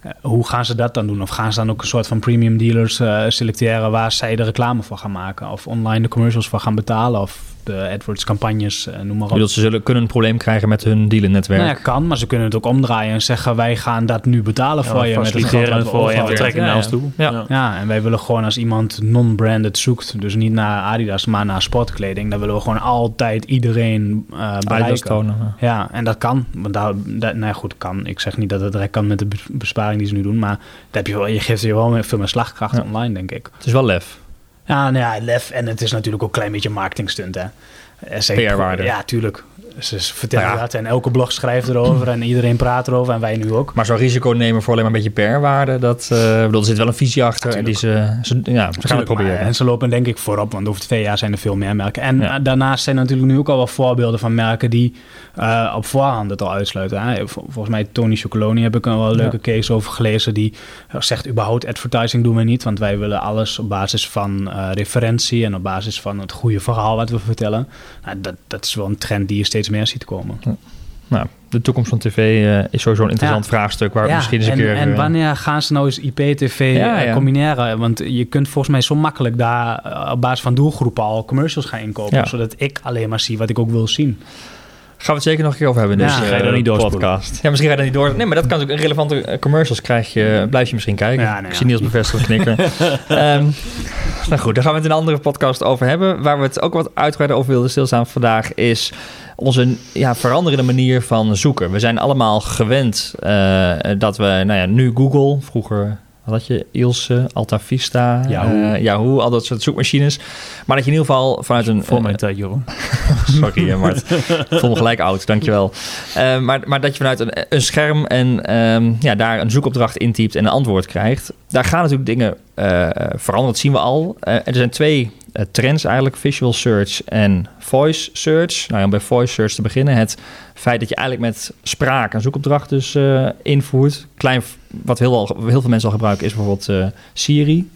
eh, hoe gaan ze dat dan doen? Of gaan ze dan ook een soort van premium dealers eh, selecteren waar zij de reclame voor gaan maken? Of online de commercials voor gaan betalen? Of de AdWords campagnes, eh, noem maar op. ze zullen kunnen een probleem krijgen met hun dealernetwerk. Nou ja, kan, maar ze kunnen het ook omdraaien en zeggen wij gaan dat nu betalen voor je. Met het geld dat voor je en trekken Ja, naar ja. ons toe. Ja. Ja, en wij willen gewoon als iemand non-branded zoekt, dus niet naar Adidas, maar naar sportkleding, dan willen we gewoon altijd iedereen eh Adidas bereiken. tonen. Ja, en dat kan. Want daar, dat, nou ja, goed, kan. Ik zeg niet dat het direct kan met de bes- besparing die ze nu doen, maar dat heb je, wel, je geeft je wel meer- veel meer slagkracht Ja. online, denk ik. Het is wel lef. Ja, nou ja, lef. En het is natuurlijk ook een klein beetje een marketingstunt, hè. Eh, PR-waarde. Ja, tuurlijk. Ze vertellen Nou ja. dat en elke blog schrijft erover en iedereen praat erover en wij nu ook. Maar zo'n risico nemen voor alleen maar een beetje PR-waarde, dat, ik bedoel, er zit wel een visie achter. en die ze, ze, ja, ze gaan het proberen. maar- En ze lopen denk ik voorop, want over twee jaar zijn er veel meer merken. En Ja. eh, daarnaast zijn er natuurlijk nu ook al wel voorbeelden van merken die eh, op voorhand het al uitsluiten. Hè. Vol- Volgens mij Tony Chocoloni heb ik een wel leuke case over gelezen. Die zegt überhaupt advertising doen we niet, want wij willen alles op basis van referentie en op basis van het goede verhaal wat we vertellen. Nou, dat, dat is wel een trend die je steeds meer ziet komen. Nou, de toekomst van tv eh, is sowieso een interessant Ja. vraagstuk waar Ja, misschien eens een en, keer... en eh, wanneer gaan ze nou eens IP-TV Ja, eh, ja. combineren? Want je kunt volgens mij zo makkelijk daar op basis van doelgroepen al commercials gaan inkopen. Ja. Zodat ik alleen maar zie wat ik ook wil zien. Gaan we het zeker nog een keer over hebben in Ja. deze Ga je dan niet doorspoelen? podcast. Ja, misschien ga je dan niet door. Nee, maar dat kan ook. Relevante commercials krijg je, blijf je misschien kijken. Ja, nou Ik ja. zie Niels bevestigend knikken. (laughs) Ehm, nou goed, daar gaan we het in een andere podcast over hebben. Waar we het ook wat uitgebreider over wilden stilstaan vandaag is onze ja, veranderende manier van zoeken. We zijn allemaal gewend eh, dat we, nou ja, nu Google, vroeger wat had je, Ilse, Alta Vista, Yahoo. eh, Yahoo, al dat soort zoekmachines. Maar dat je in ieder geval vanuit een... Voor eh, mijn tijd, Jeroen. (laughs) Sorry, Mart. Ik voel me gelijk oud, dankjewel. Uh, maar, maar dat je vanuit een, een scherm en ehm, ja, daar een zoekopdracht intypt en een antwoord krijgt. Daar gaan natuurlijk dingen eh, veranderen, dat zien we al. Eh, er zijn twee eh, trends eigenlijk, visual search en voice search. Nou om bij voice search te beginnen. Het feit dat je eigenlijk met spraak een zoekopdracht dus invoert. Klein, wat heel, al, heel veel mensen al gebruiken is bijvoorbeeld Siri.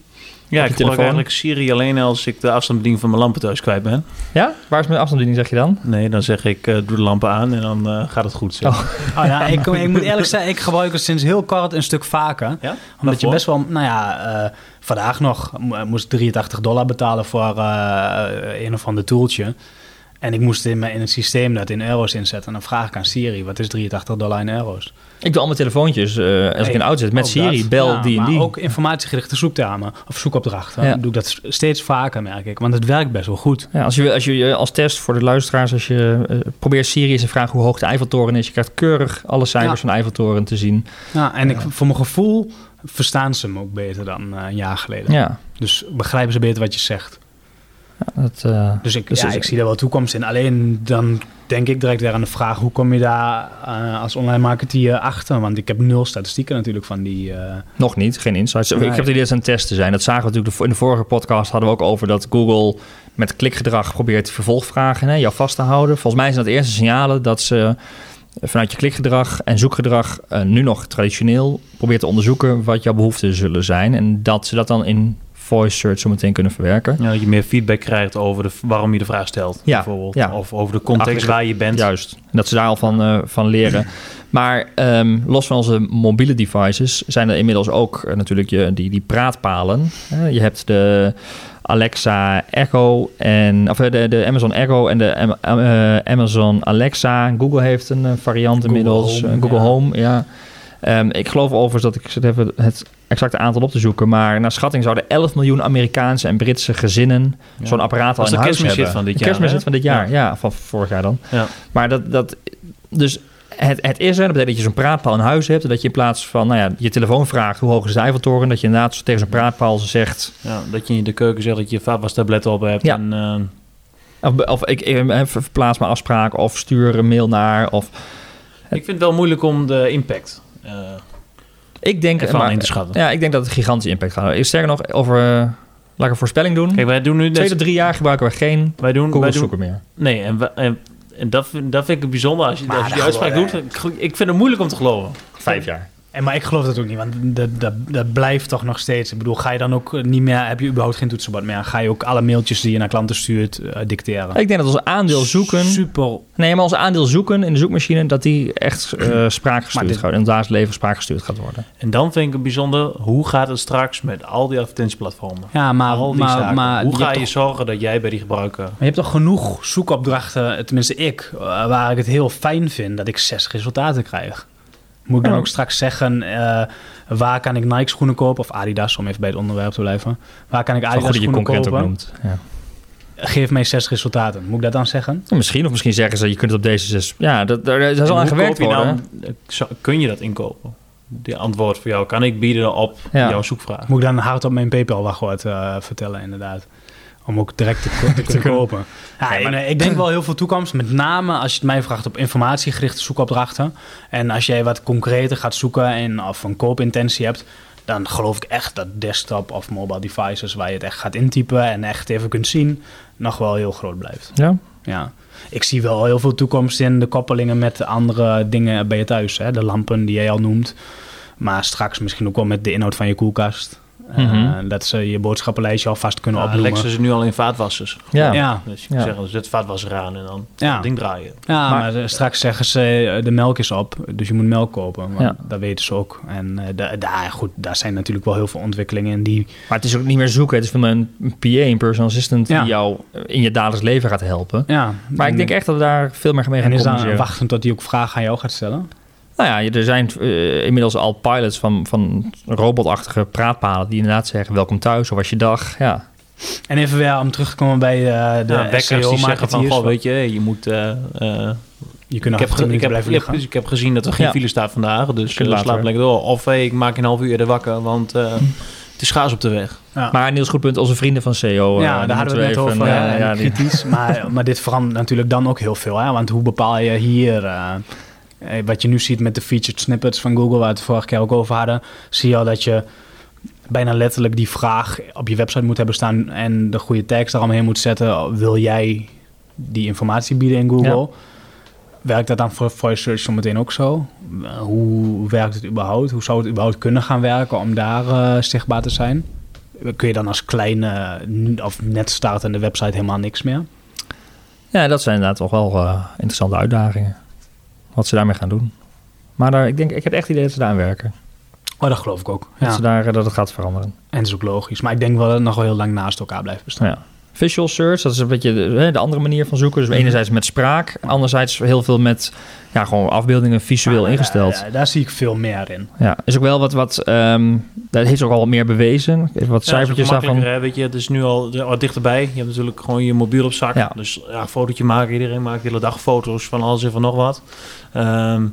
Ja, ik gebruik eigenlijk Siri alleen als ik de afstandsbediening van mijn lampen thuis kwijt ben. Ja? Waar is mijn afstandsbediening, zeg je dan? Nee, dan zeg ik, eh, doe de lampen aan en dan eh, gaat het goed. zeg. Oh. Oh, ja, ik, ik moet eerlijk zeggen, ik gebruik het sinds heel kort een stuk vaker. Ja? Omdat je best wel, nou ja, eh, vandaag nog mo- moest ik 83 dollar betalen voor eh, een of ander toeltje. En ik moest in, mijn, in het systeem dat in euro's inzetten. En dan vraag ik aan Siri, wat is 83 dollar in euro's? Ik doe al mijn telefoontjes eh, als ik in auto zit met Siri, dat. bel Ja, die en maar die. ook informatiegerichte zoektermen of zoekopdrachten. Ja. doe ik dat steeds vaker, merk ik. Want het werkt best wel goed. Ja, als, je, als je als test voor de luisteraars, als je eh, probeert Siri eens te vragen hoe hoog de Eiffeltoren is, je krijgt keurig alle cijfers van de Eiffeltoren te zien. Ja, en Ik, voor mijn gevoel verstaan ze hem ook beter dan eh, een jaar geleden. Ja, Dus begrijpen ze beter wat je zegt. Dat, eh, Dus ik, Dus ja, is- ik zie daar wel toekomst in. Alleen dan denk ik direct weer aan de vraag... hoe kom je daar eh, als online marketeer achter? Want ik heb nul statistieken natuurlijk van die... eh, nog niet, geen insights. Nee. Ik heb het idee dat ze aan het testen zijn. Dat zagen we natuurlijk de- in de vorige podcast hadden we ook over dat Google met klikgedrag probeert vervolgvragen hè, jou vast te houden. Volgens mij zijn dat eerste signalen dat ze vanuit je klikgedrag en zoekgedrag nu nog traditioneel probeert te onderzoeken wat jouw behoeften zullen zijn. En dat ze dat dan in voice search zo meteen kunnen verwerken. Ja, dat je meer feedback krijgt over de, waarom je de vraag stelt, Ja, bijvoorbeeld. ja. Of over de context waar je bent. Juist. En dat ze daar al van, eh, van leren. (clears throat) Maar ehm, los van onze mobiele devices zijn er inmiddels ook eh, natuurlijk je, die, die praatpalen. Je hebt de Alexa Echo en of eh, de, de Amazon Echo en de Am- Am- Amazon Alexa. Google heeft een variant Google inmiddels. Home, Google ja. Home, ja. Ehm, ik geloof overigens dat ik zit even het exacte aantal op te zoeken, maar naar schatting zouden 11 miljoen Amerikaanse en Britse gezinnen Ja. zo'n apparaat al in de huis hebben. van dit De jaar, hè? van dit jaar, ja. van vorig jaar dan. Ja. Maar dat, dat dus het, het is er, dat betekent dat je zo'n praatpaal in huis hebt. en Dat je in plaats van nou ja, je telefoon vraagt hoe hoog is de Eiffeltoren, dat je inderdaad tegen zo'n praatpaal zegt. Ja, dat je in de keuken zegt dat je vaatwastablet op hebt. Ja. En, eh, Of, of ik eh, verplaats mijn afspraak of stuur een mail naar. Of, ik vind het wel moeilijk om de impact ik denk, ervan maar- in te schatten. ja, ik denk dat het gigantische impact gaat hebben. Sterker nog, over, eh, laat ik een voorspelling doen. Kijk, wij doen nu... Twee tot drie jaar gebruiken we geen wij doen, Google wij doen zoeken meer. Nee, en, we- en, en dat, vind- dat vind ik bijzonder als je, Maar als je die dat uitspraak geloof- doet. Ik, ik vind het moeilijk om te geloven. Vijf jaar. En, maar ik geloof dat ook niet, want dat, dat, dat blijft toch nog steeds. Ik bedoel, ga je dan ook niet meer, heb je überhaupt geen toetsenbord meer? Ga je ook alle mailtjes die je naar klanten stuurt eh, dicteren? Ik denk dat ons aandeel zoeken... Super. Nee, maar ons aandeel zoeken in de zoekmachine... dat die echt eh spraakgestuurd dit- gaat worden. In het dagelijks leven spraakgestuurd gaat worden. En dan vind ik het bijzonder, hoe gaat het straks met al die advertentieplatformen? Ja, maar, al die maar, zaken. maar hoe je ga je toch- zorgen dat jij bij die gebruiker... Maar je hebt toch genoeg zoekopdrachten, tenminste ik, eh, waar ik het heel fijn vind dat ik zes resultaten krijg. Moet ik dan ook straks zeggen, eh, waar kan ik Nike schoenen kopen? Of Adidas, om even bij het onderwerp te blijven. Waar kan ik goed Adidas dat je schoenen concurrent ook kopen? noemt. Ja. Geef mij zes resultaten. Moet ik dat dan zeggen? Misschien, of misschien zeggen ze... je kunt het op deze zes... Ja, dat, daar, daar zal En aan gewerkt je worden. kun je dat inkopen? Die antwoord voor jou kan ik bieden op Ja. jouw zoekvraag. Moet ik dan hard op mijn PayPal-wachtwoord eh vertellen, inderdaad. Om ook direct (laughs) te, kunnen kopen. Ja, Ja, maar- en, eh, ik denk wel heel veel toekomst. Met name als je het mij vraagt op informatiegerichte zoekopdrachten. En als jij wat concreter gaat zoeken en of een koopintentie hebt... dan geloof ik echt dat desktop of mobile devices... waar je het echt gaat intypen en echt even kunt zien... nog wel heel groot blijft. Ja? Ja. Ik zie wel heel veel toekomst in de koppelingen met andere dingen bij je thuis. Hè? De lampen die jij al noemt. Maar straks misschien ook wel met de inhoud van je koelkast. Mhm. dat ze je boodschappenlijstje alvast kunnen Ja, opnoemen. Alexa is nu al in vaatwassers. Ja. Ja, Dus je kan Ja. zeggen, zet vaatwasser aan en dan Ja. dat ding draaien. ja maar, Maar- eh, straks zeggen ze eh, de melk is op, dus je moet melk kopen. Want Ja. Dat weten ze ook. En eh, da- daar, goed, daar zijn natuurlijk wel heel veel ontwikkelingen in die... Maar het is ook niet meer zoeken. Het is veel meer een PA, een personal assistant... Ja. die jou in je dagelijks leven gaat helpen. Ja, Maar ik denk echt dat we daar veel meer mee En gaan is dan wachten tot hij ook vragen aan jou gaat stellen? Nou ja, er zijn eh, inmiddels al pilots van, van robotachtige praatpalen... die inderdaad zeggen, welkom thuis, hoe was je dag? Ja, En even weer om terug te komen bij eh, de Ja, wekkers die zeggen van, goh, weet je, je moet... eh, eh, Je kunt ik, nog heb, ik, heb, ik heb gezien dat er geen Ja. file staat vandaag, dus uh, slaap lekker door. Of hey, ik maak een half uur eerder wakker, want eh, het is gaas op de weg. Ja. maar Niels Goedpunt, onze vrienden van CEO... eh, Ja, daar hadden we het net over. even, ja, die- kritisch. maar, maar dit verandert natuurlijk dan ook heel veel. Hè? Want hoe bepaal je hier... eh, wat je nu ziet met de featured snippets van Google... waar we het vorige keer ook over hadden... zie je al dat je bijna letterlijk die vraag op je website moet hebben staan... en de goede tekst er allemaal heen moet zetten. Wil jij die informatie bieden in Google? Werkt dat dan voor voice search zometeen ook zo? Eh, Hoe werkt het überhaupt? Hoe zou het überhaupt kunnen gaan werken om daar eh, zichtbaar te zijn? Kun je dan als kleine of net startende website helemaal niks meer? ja, dat zijn inderdaad toch wel interessante uitdagingen. Wat ze daarmee gaan doen. Maar daar, ik, denk, ik heb echt het idee dat ze daar aan werken. Oh, dat geloof ik ook. Dat, ze daar, eh, dat het gaat veranderen. En dat is ook logisch. Maar ik denk wel dat het nog wel heel lang naast elkaar blijft bestaan. Ja. Visual search, dat is een beetje de, de andere manier van zoeken. Dus Mhm. enerzijds met spraak, anderzijds heel veel met ja, gewoon afbeeldingen visueel ingesteld. ja, daar zie ik veel meer in. Ja, is ook wel wat, wat ehm, dat heeft ook al wat meer bewezen. Even wat Ja, cijfertjes daarvan. hè, weet je, het is nu al wat dichterbij. Je hebt natuurlijk gewoon je mobiel op zak. Ja. Dus ja, een fotootje maken. Iedereen maakt de hele dag foto's van alles en van nog wat. Ehm,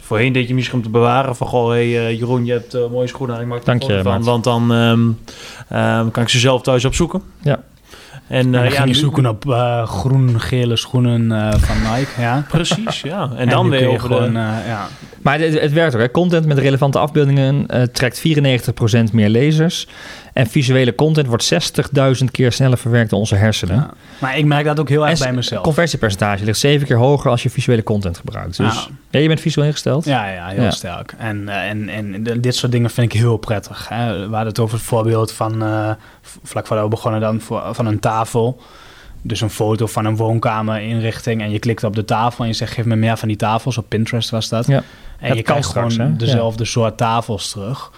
voorheen deed je misschien om te bewaren van... Goh, hey, eh, Jeroen, je hebt eh, mooie schoenen aan. Ik maak er Dank een je, foto van. Want dan ehm, kan ik ze zelf thuis opzoeken. Ja. En, En eh, dan ja, ging je nu- zoeken op eh, groen-gele schoenen eh, van Nike. Ja. (laughs) Precies, ja. En, En, dan weer je over gewoon... de... eh, ja. Maar het, het werkt ook. Hè. Content met relevante afbeeldingen eh, trekt 94% meer lezers. En visuele content wordt 60.000 keer sneller verwerkt door onze hersenen. Ja. Maar ik merk dat ook heel erg En bij mezelf. conversiepercentage ligt zeven keer hoger als je visuele content gebruikt. Dus Ja. ja, je bent visueel ingesteld. Ja, ja, heel Ja. sterk. En, eh, en, en dit soort dingen vind ik heel prettig. Hè. We hadden het over het voorbeeld van, eh, vlak voordat we begonnen dan, voor, van een tafel. Dus een foto van een woonkamerinrichting en je klikt op de tafel en je zegt geef me meer van die tafels. Op Pinterest was dat. Ja. En je kan krijgt straks, gewoon dezelfde soort tafels terug.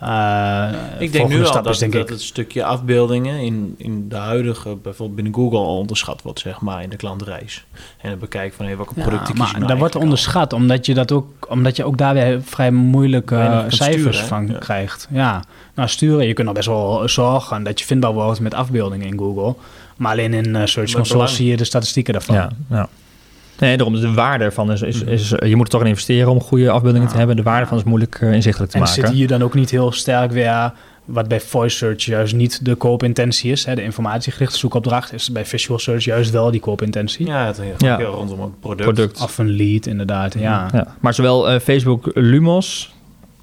Eh, Ik denk nu al dat, is denk dat ik het stukje afbeeldingen in, in de huidige, bijvoorbeeld binnen Google, al onderschat wordt, zeg maar, in de klantreis. En het bekijken van hey, welke Ja, producten maar kies ik nou dat wordt onderschat, omdat je, dat ook, omdat je ook daar weer vrij moeilijke cijfers sturen, van Ja. krijgt. Ja, nou sturen, je kunt nog best wel zorgen dat je vindbaar wordt met afbeeldingen in Google. Maar alleen in eh, Search Console zie je de statistieken daarvan. Ja, ja. Nee, daarom de waarde ervan is, is, is je moet er toch in investeren om goede afbeeldingen Ja. te hebben. De waarde van is moeilijk eh, inzichtelijk te en maken. zit hier dan ook niet heel sterk weer, wat bij voice search juist niet de koopintentie is. Hè, de informatiegerichte zoekopdracht is bij visual search juist wel die koopintentie. Ja, het gaat Ja. heel rondom het product. Product. Of een lead, inderdaad. Ja. Ja. Maar zowel eh, Facebook Lumos,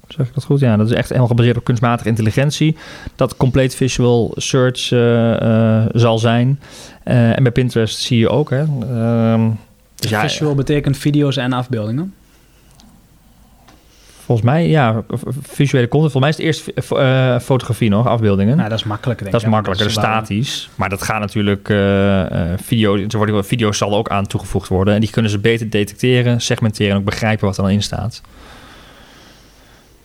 zeg ik dat goed? Ja, dat is echt helemaal gebaseerd op kunstmatige intelligentie. Dat compleet visual search eh, eh, zal zijn. Eh, en bij Pinterest zie je ook, hè. Ehm, dus ja, Visual betekent video's en afbeeldingen. Volgens mij, ja, visuele content. Volgens mij is het eerst eh, fotografie nog, afbeeldingen. Nou, dat is makkelijker, denk dat is ik. makkelijker, Dus dat is waar- statisch. Maar dat gaat natuurlijk eh, eh, video. Er worden video's zal ook aan toegevoegd worden. En die kunnen ze beter detecteren, segmenteren en ook begrijpen wat er dan in staat.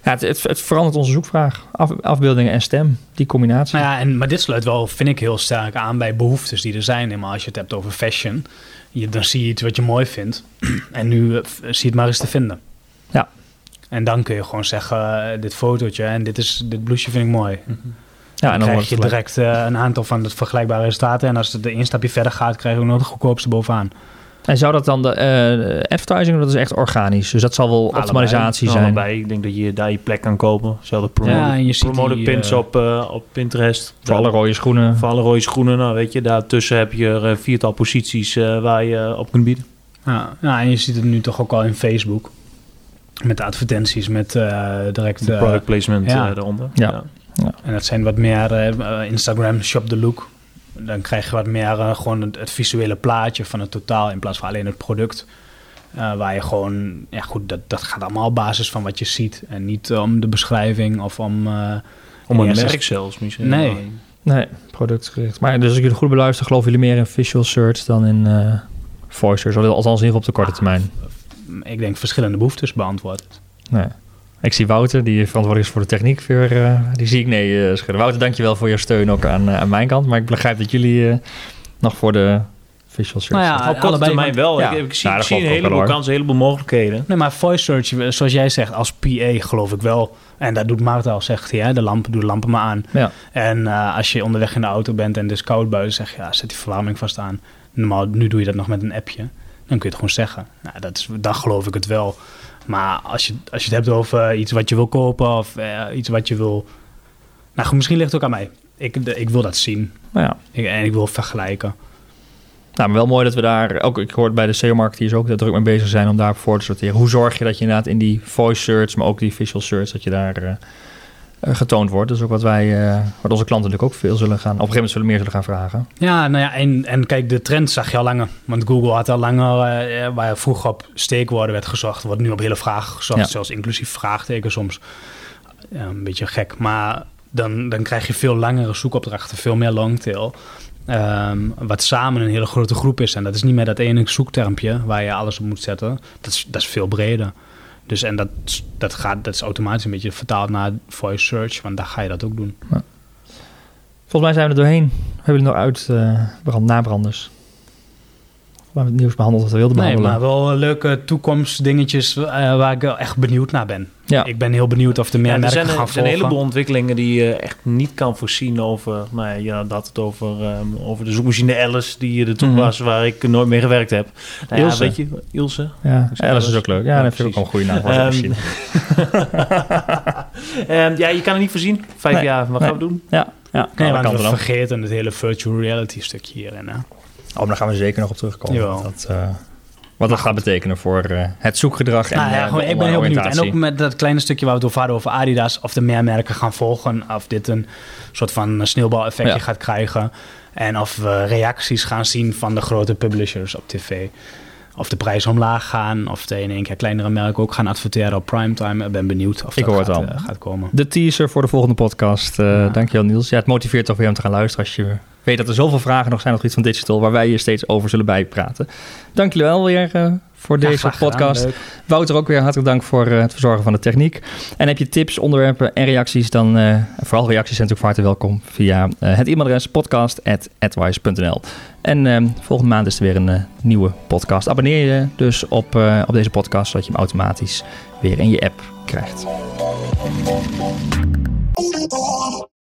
Ja, het, het, het verandert onze zoekvraag. Af, afbeeldingen en stem, die combinatie. Nou ja, en, maar dit sluit wel, vind ik, heel sterk aan bij behoeftes die er zijn. Maar als je het hebt over fashion, je, dan zie je iets wat je mooi vindt. (clears throat) En nu f- zie je het maar eens te vinden. Ja. En dan kun je gewoon zeggen, eh, dit fotootje en dit, is, dit blouseje vind ik mooi. ja, dan, en dan krijg je direct eh, een aantal van de vergelijkbare resultaten. En als het een stapje verder gaat, krijg je ook nog de goedkoopste bovenaan. En zou dat dan de eh, advertising, dat is echt organisch. Dus dat zal wel Allebei. optimalisatie zijn. Allebei. Ik denk dat je daar je plek kan kopen. Zelfde promo Ja, en je ziet die, pins eh, op, eh, op Pinterest. Voor alle rode schoenen. Voor alle rode schoenen. Nou, weet je, daartussen heb je er een viertal posities eh, waar je op kunt bieden. Ja, ja, en je ziet het nu toch ook al in Facebook. Met de advertenties, met eh, direct... De product placement ja. eronder. Ja. En dat zijn wat meer Instagram shop the look. Dan krijg je wat meer eh, gewoon het, het visuele plaatje van het totaal in plaats van alleen het product. Eh, waar je gewoon, ja goed, dat, dat gaat allemaal op basis van wat je ziet. En niet om de beschrijving of om... eh, Om een merk zelfs misschien. Nee. Nee, productgericht. Maar dus als ik jullie goed beluister, geloven jullie meer in visual search dan in eh voice search. Althans in ieder geval op de korte termijn. ik denk verschillende behoeftes beantwoord. Nee. Ik zie Wouter, die verantwoordelijk is voor de techniek. Weer, eh, die zie ik nee eh, schudden. Wouter, dankjewel voor je steun ook aan, eh, aan mijn kant. Maar ik begrijp dat jullie eh, nog voor de visual search Nou ja. Op korte allebei, termijn wel. Ja. Ik, ik zie, Nou, ik zie een heleboel kansen, een heleboel mogelijkheden. Nee, maar voice search, zoals jij zegt, als PA geloof ik wel. En dat doet Maarten al, zegt hij, hè, de lampen, doe de lampen maar aan. Ja. En eh, als je onderweg in de auto bent en het is koud buiten, zeg je, ja, zet die verwarming vast aan. Normaal, nu doe je dat nog met een appje. Dan kun je het gewoon zeggen. Nou, dat is, dan geloof ik het wel. Maar als je, als je het hebt over iets wat je wil kopen of eh, iets wat je wil... Nou misschien ligt het ook aan mij. Ik, ik wil dat zien. Nou ja. Ik, en ik wil vergelijken. Nou, maar wel mooi dat we daar, ook ik hoor bij de SEO-marketeers ook dat druk mee bezig zijn om daar voor te sorteren. Hoe zorg je dat je inderdaad in die voice search, maar ook die visual search, dat je daar eh, getoond wordt. Is ook wat wij, eh, wat onze klanten natuurlijk ook veel zullen gaan, op een gegeven moment zullen meer zullen gaan vragen. Ja, nou ja, en, en kijk, de trend zag je al langer. Want Google had al langer, eh, waar vroeger op steekwoorden werd gezocht, wordt nu op hele vragen gezocht, Ja. zelfs inclusief vraagtekens soms. Ja, een beetje gek, maar dan, dan krijg je veel langere zoekopdrachten, veel meer longtail. Ehm, wat samen een hele grote groep is. En dat is niet meer dat ene zoektermpje waar je alles op moet zetten. Dat is, dat is veel breder. Dus en dat, dat, gaat, dat is automatisch een beetje vertaald naar voice search, want daar ga je dat ook doen. Volgens mij zijn we er doorheen. We hebben nog uit eh, brand, nabranders. We hebben het nieuws behandeld wat we wilden Nee, behandelen. maar wel leuke toekomstdingetjes eh, waar ik wel echt benieuwd naar ben. Ja. Ik ben heel benieuwd of er meer Ja, er merken zijn, gaan er zijn een volgen. heleboel ontwikkelingen die je echt niet kan voorzien over... Nou ja, je had het over, ehm, over de zoekmachine Alice die er toen Mhm. was, waar ik nooit mee gewerkt heb. Nou ja, Ilse. weet je, Ilse. Ja, Alice is ook leuk. Ja, Ja, dat vind ik ook een goede naam voor Ehm. (laughs) Ehm, ja, je kan het niet voorzien. Vijf Nee, jaar, wat nee. gaan we doen? Ja, ja. Nee, Nou, want dat we vergeten het hele virtual reality stukje hierin. Hè? Oh, daar gaan we zeker nog op terugkomen. Jawel. Dat, eh, wat dat gaat betekenen voor eh, het zoekgedrag en nou ja, eh, gewoon, de ik ben heel benieuwd. En ook met dat kleine stukje waar we het over hadden over Adidas, of er meer merken gaan volgen, of dit een soort van sneeuwbaleffectje Ja. gaat krijgen. En of we reacties gaan zien van de grote publishers op tv. Of de prijzen omlaag gaan, of de in één keer kleinere merken ook gaan adverteren op primetime. Ik ben benieuwd of Ik dat hoor het gaat, al. eh, gaat komen. De teaser voor de volgende podcast. Eh Ja. Dankjewel Niels. Ja, het motiveert toch weer om te gaan luisteren als je weet dat er zoveel vragen nog zijn op het gebied van digital, waar wij je steeds over zullen bijpraten. Dank jullie wel weer eh, voor Ja, deze gedaan, podcast. leuk. Wouter ook weer hartelijk dank voor eh, het verzorgen van de techniek. En heb je tips, onderwerpen en reacties, dan eh, vooral reacties zijn natuurlijk van harte welkom via eh, het e-mailadres podcast.advice.nl. En eh, volgende maand is er weer een nieuwe podcast. Abonneer je dus op, op deze podcast, zodat je hem automatisch weer in je app krijgt.